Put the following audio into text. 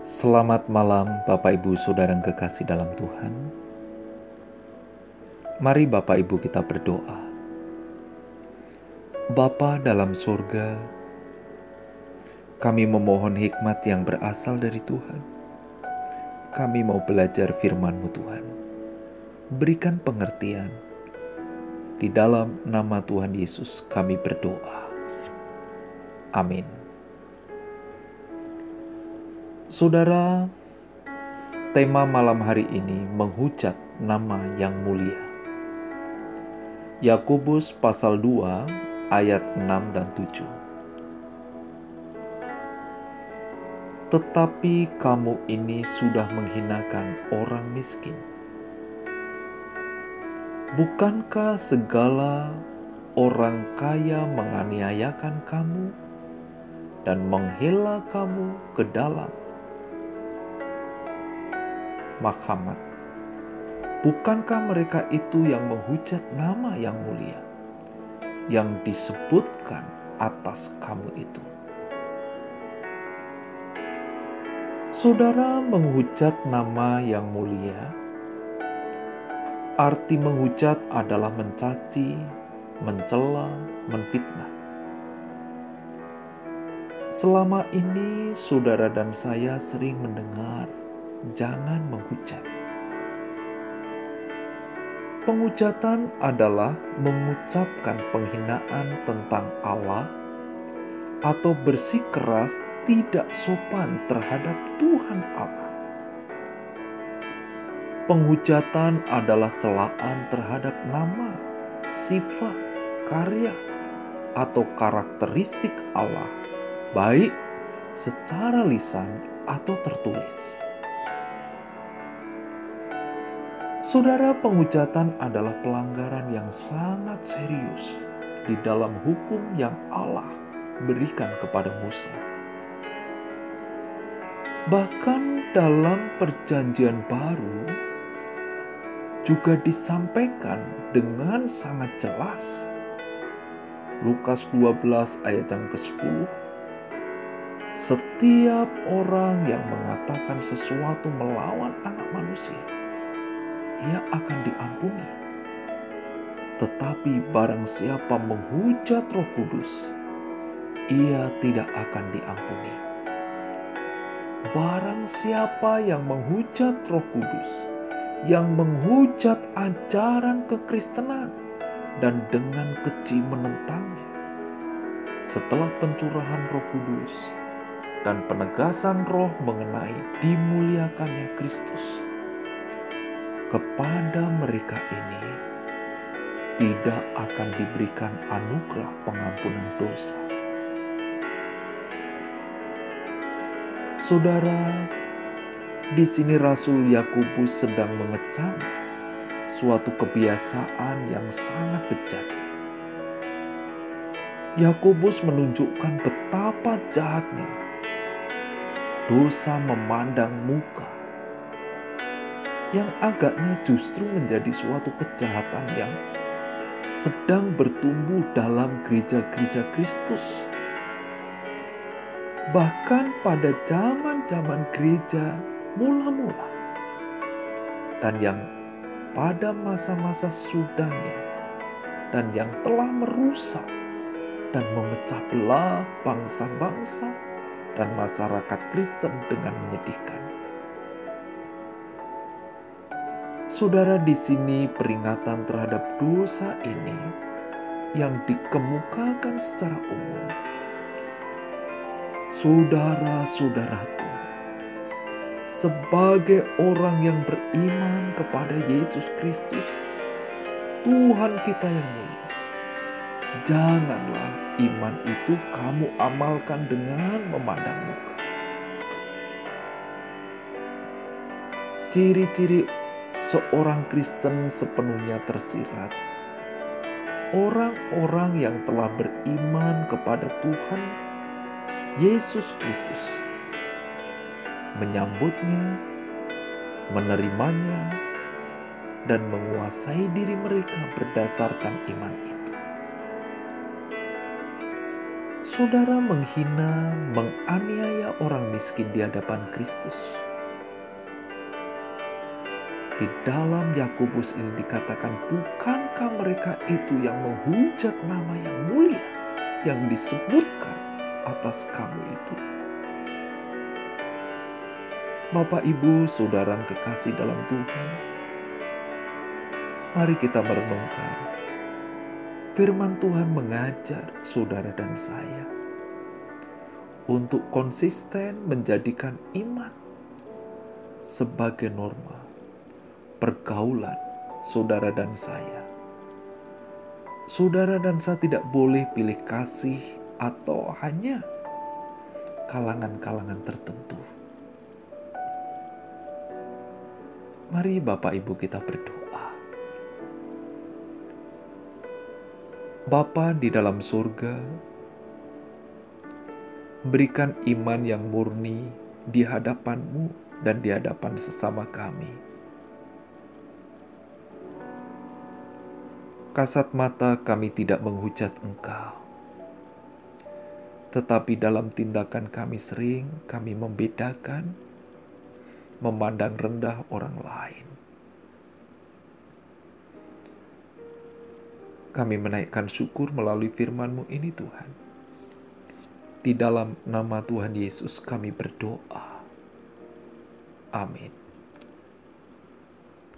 Selamat malam, Bapak Ibu, saudara yang kekasih dalam Tuhan. Mari, Bapak Ibu, kita berdoa. Bapa dalam surga, kami memohon hikmat yang berasal dari Tuhan. Kami mau belajar firman-Mu, Tuhan. Berikan pengertian. Di dalam nama Tuhan Yesus, kami berdoa. Amin. Saudara, tema malam hari ini menghujat nama yang mulia. Yakobus pasal 2 ayat 6 dan 7. Tetapi kamu ini sudah menghinakan orang miskin. Bukankah segala orang kaya menganiayakan kamu dan menghela kamu ke dalam Muhammad. Bukankah mereka itu yang menghujat nama yang mulia yang disebutkan atas kamu itu? Saudara menghujat nama yang mulia. Arti menghujat adalah mencaci, mencela, menfitnah. Selama ini, saudara dan saya sering mendengar jangan menghujat. Penghujatan adalah mengucapkan penghinaan tentang Allah atau bersikeras tidak sopan terhadap Tuhan Allah. Penghujatan adalah celaan terhadap nama, sifat, karya, atau karakteristik Allah, baik secara lisan atau tertulis. Saudara, penghujatan adalah pelanggaran yang sangat serius di dalam hukum yang Allah berikan kepada Musa. Bahkan dalam Perjanjian Baru juga disampaikan dengan sangat jelas. Lukas 12 ayat yang ke-10 Setiap orang yang mengatakan sesuatu melawan anak manusia ia akan diampuni. Tetapi barang siapa menghujat Roh Kudus, ia tidak akan diampuni. Barang siapa yang menghujat Roh Kudus, yang menghujat ajaran kekristenan dan dengan keji menentangnya, setelah pencurahan Roh Kudus dan penegasan Roh mengenai dimuliakannya Kristus kepada mereka ini tidak akan diberikan anugerah pengampunan dosa. Saudara, di sini Rasul Yakobus sedang mengecam suatu kebiasaan yang sangat bejat. Yakobus menunjukkan betapa jahatnya dosa memandang muka yang agaknya justru menjadi suatu kejahatan yang sedang bertumbuh dalam gereja-gereja Kristus. Bahkan pada zaman-zaman gereja mula-mula dan yang pada masa-masa sudahnya dan yang telah merusak dan memecah belah bangsa-bangsa dan masyarakat Kristen dengan menyedihkan. Saudara, di sini peringatan terhadap dosa ini yang dikemukakan secara umum. Saudara-saudaraku, sebagai orang yang beriman kepada Yesus Kristus, Tuhan kita yang mulia, janganlah iman itu kamu amalkan dengan memandang muka. Ciri-ciri seorang Kristen sepenuhnya tersirat. Orang-orang yang telah beriman kepada Tuhan Yesus Kristus menyambutnya, menerimanya, dan menguasai diri mereka berdasarkan iman itu. saudara menghina, menganiaya orang miskin di hadapan Kristus. Di dalam Yakobus ini dikatakan, bukankah mereka itu yang menghujat nama yang mulia yang disebutkan atas kamu itu? Bapak, Ibu, Saudara kekasih dalam Tuhan, mari kita merenungkan. Firman Tuhan mengajar saudara dan saya untuk konsisten menjadikan iman sebagai norma pergaulan saudara dan saya. Saudara dan saya tidak boleh pilih kasih atau hanya kalangan-kalangan tertentu. Mari Bapak Ibu kita berdoa. Bapa di dalam surga, berikan iman yang murni di hadapanmu dan di hadapan sesama kami. Kasat mata kami tidak menghujat engkau. Tetapi dalam tindakan kami sering kami membedakan, memandang rendah orang lain. Kami menaikkan syukur melalui firman-Mu ini Tuhan. Di dalam nama Tuhan Yesus kami berdoa. Amin.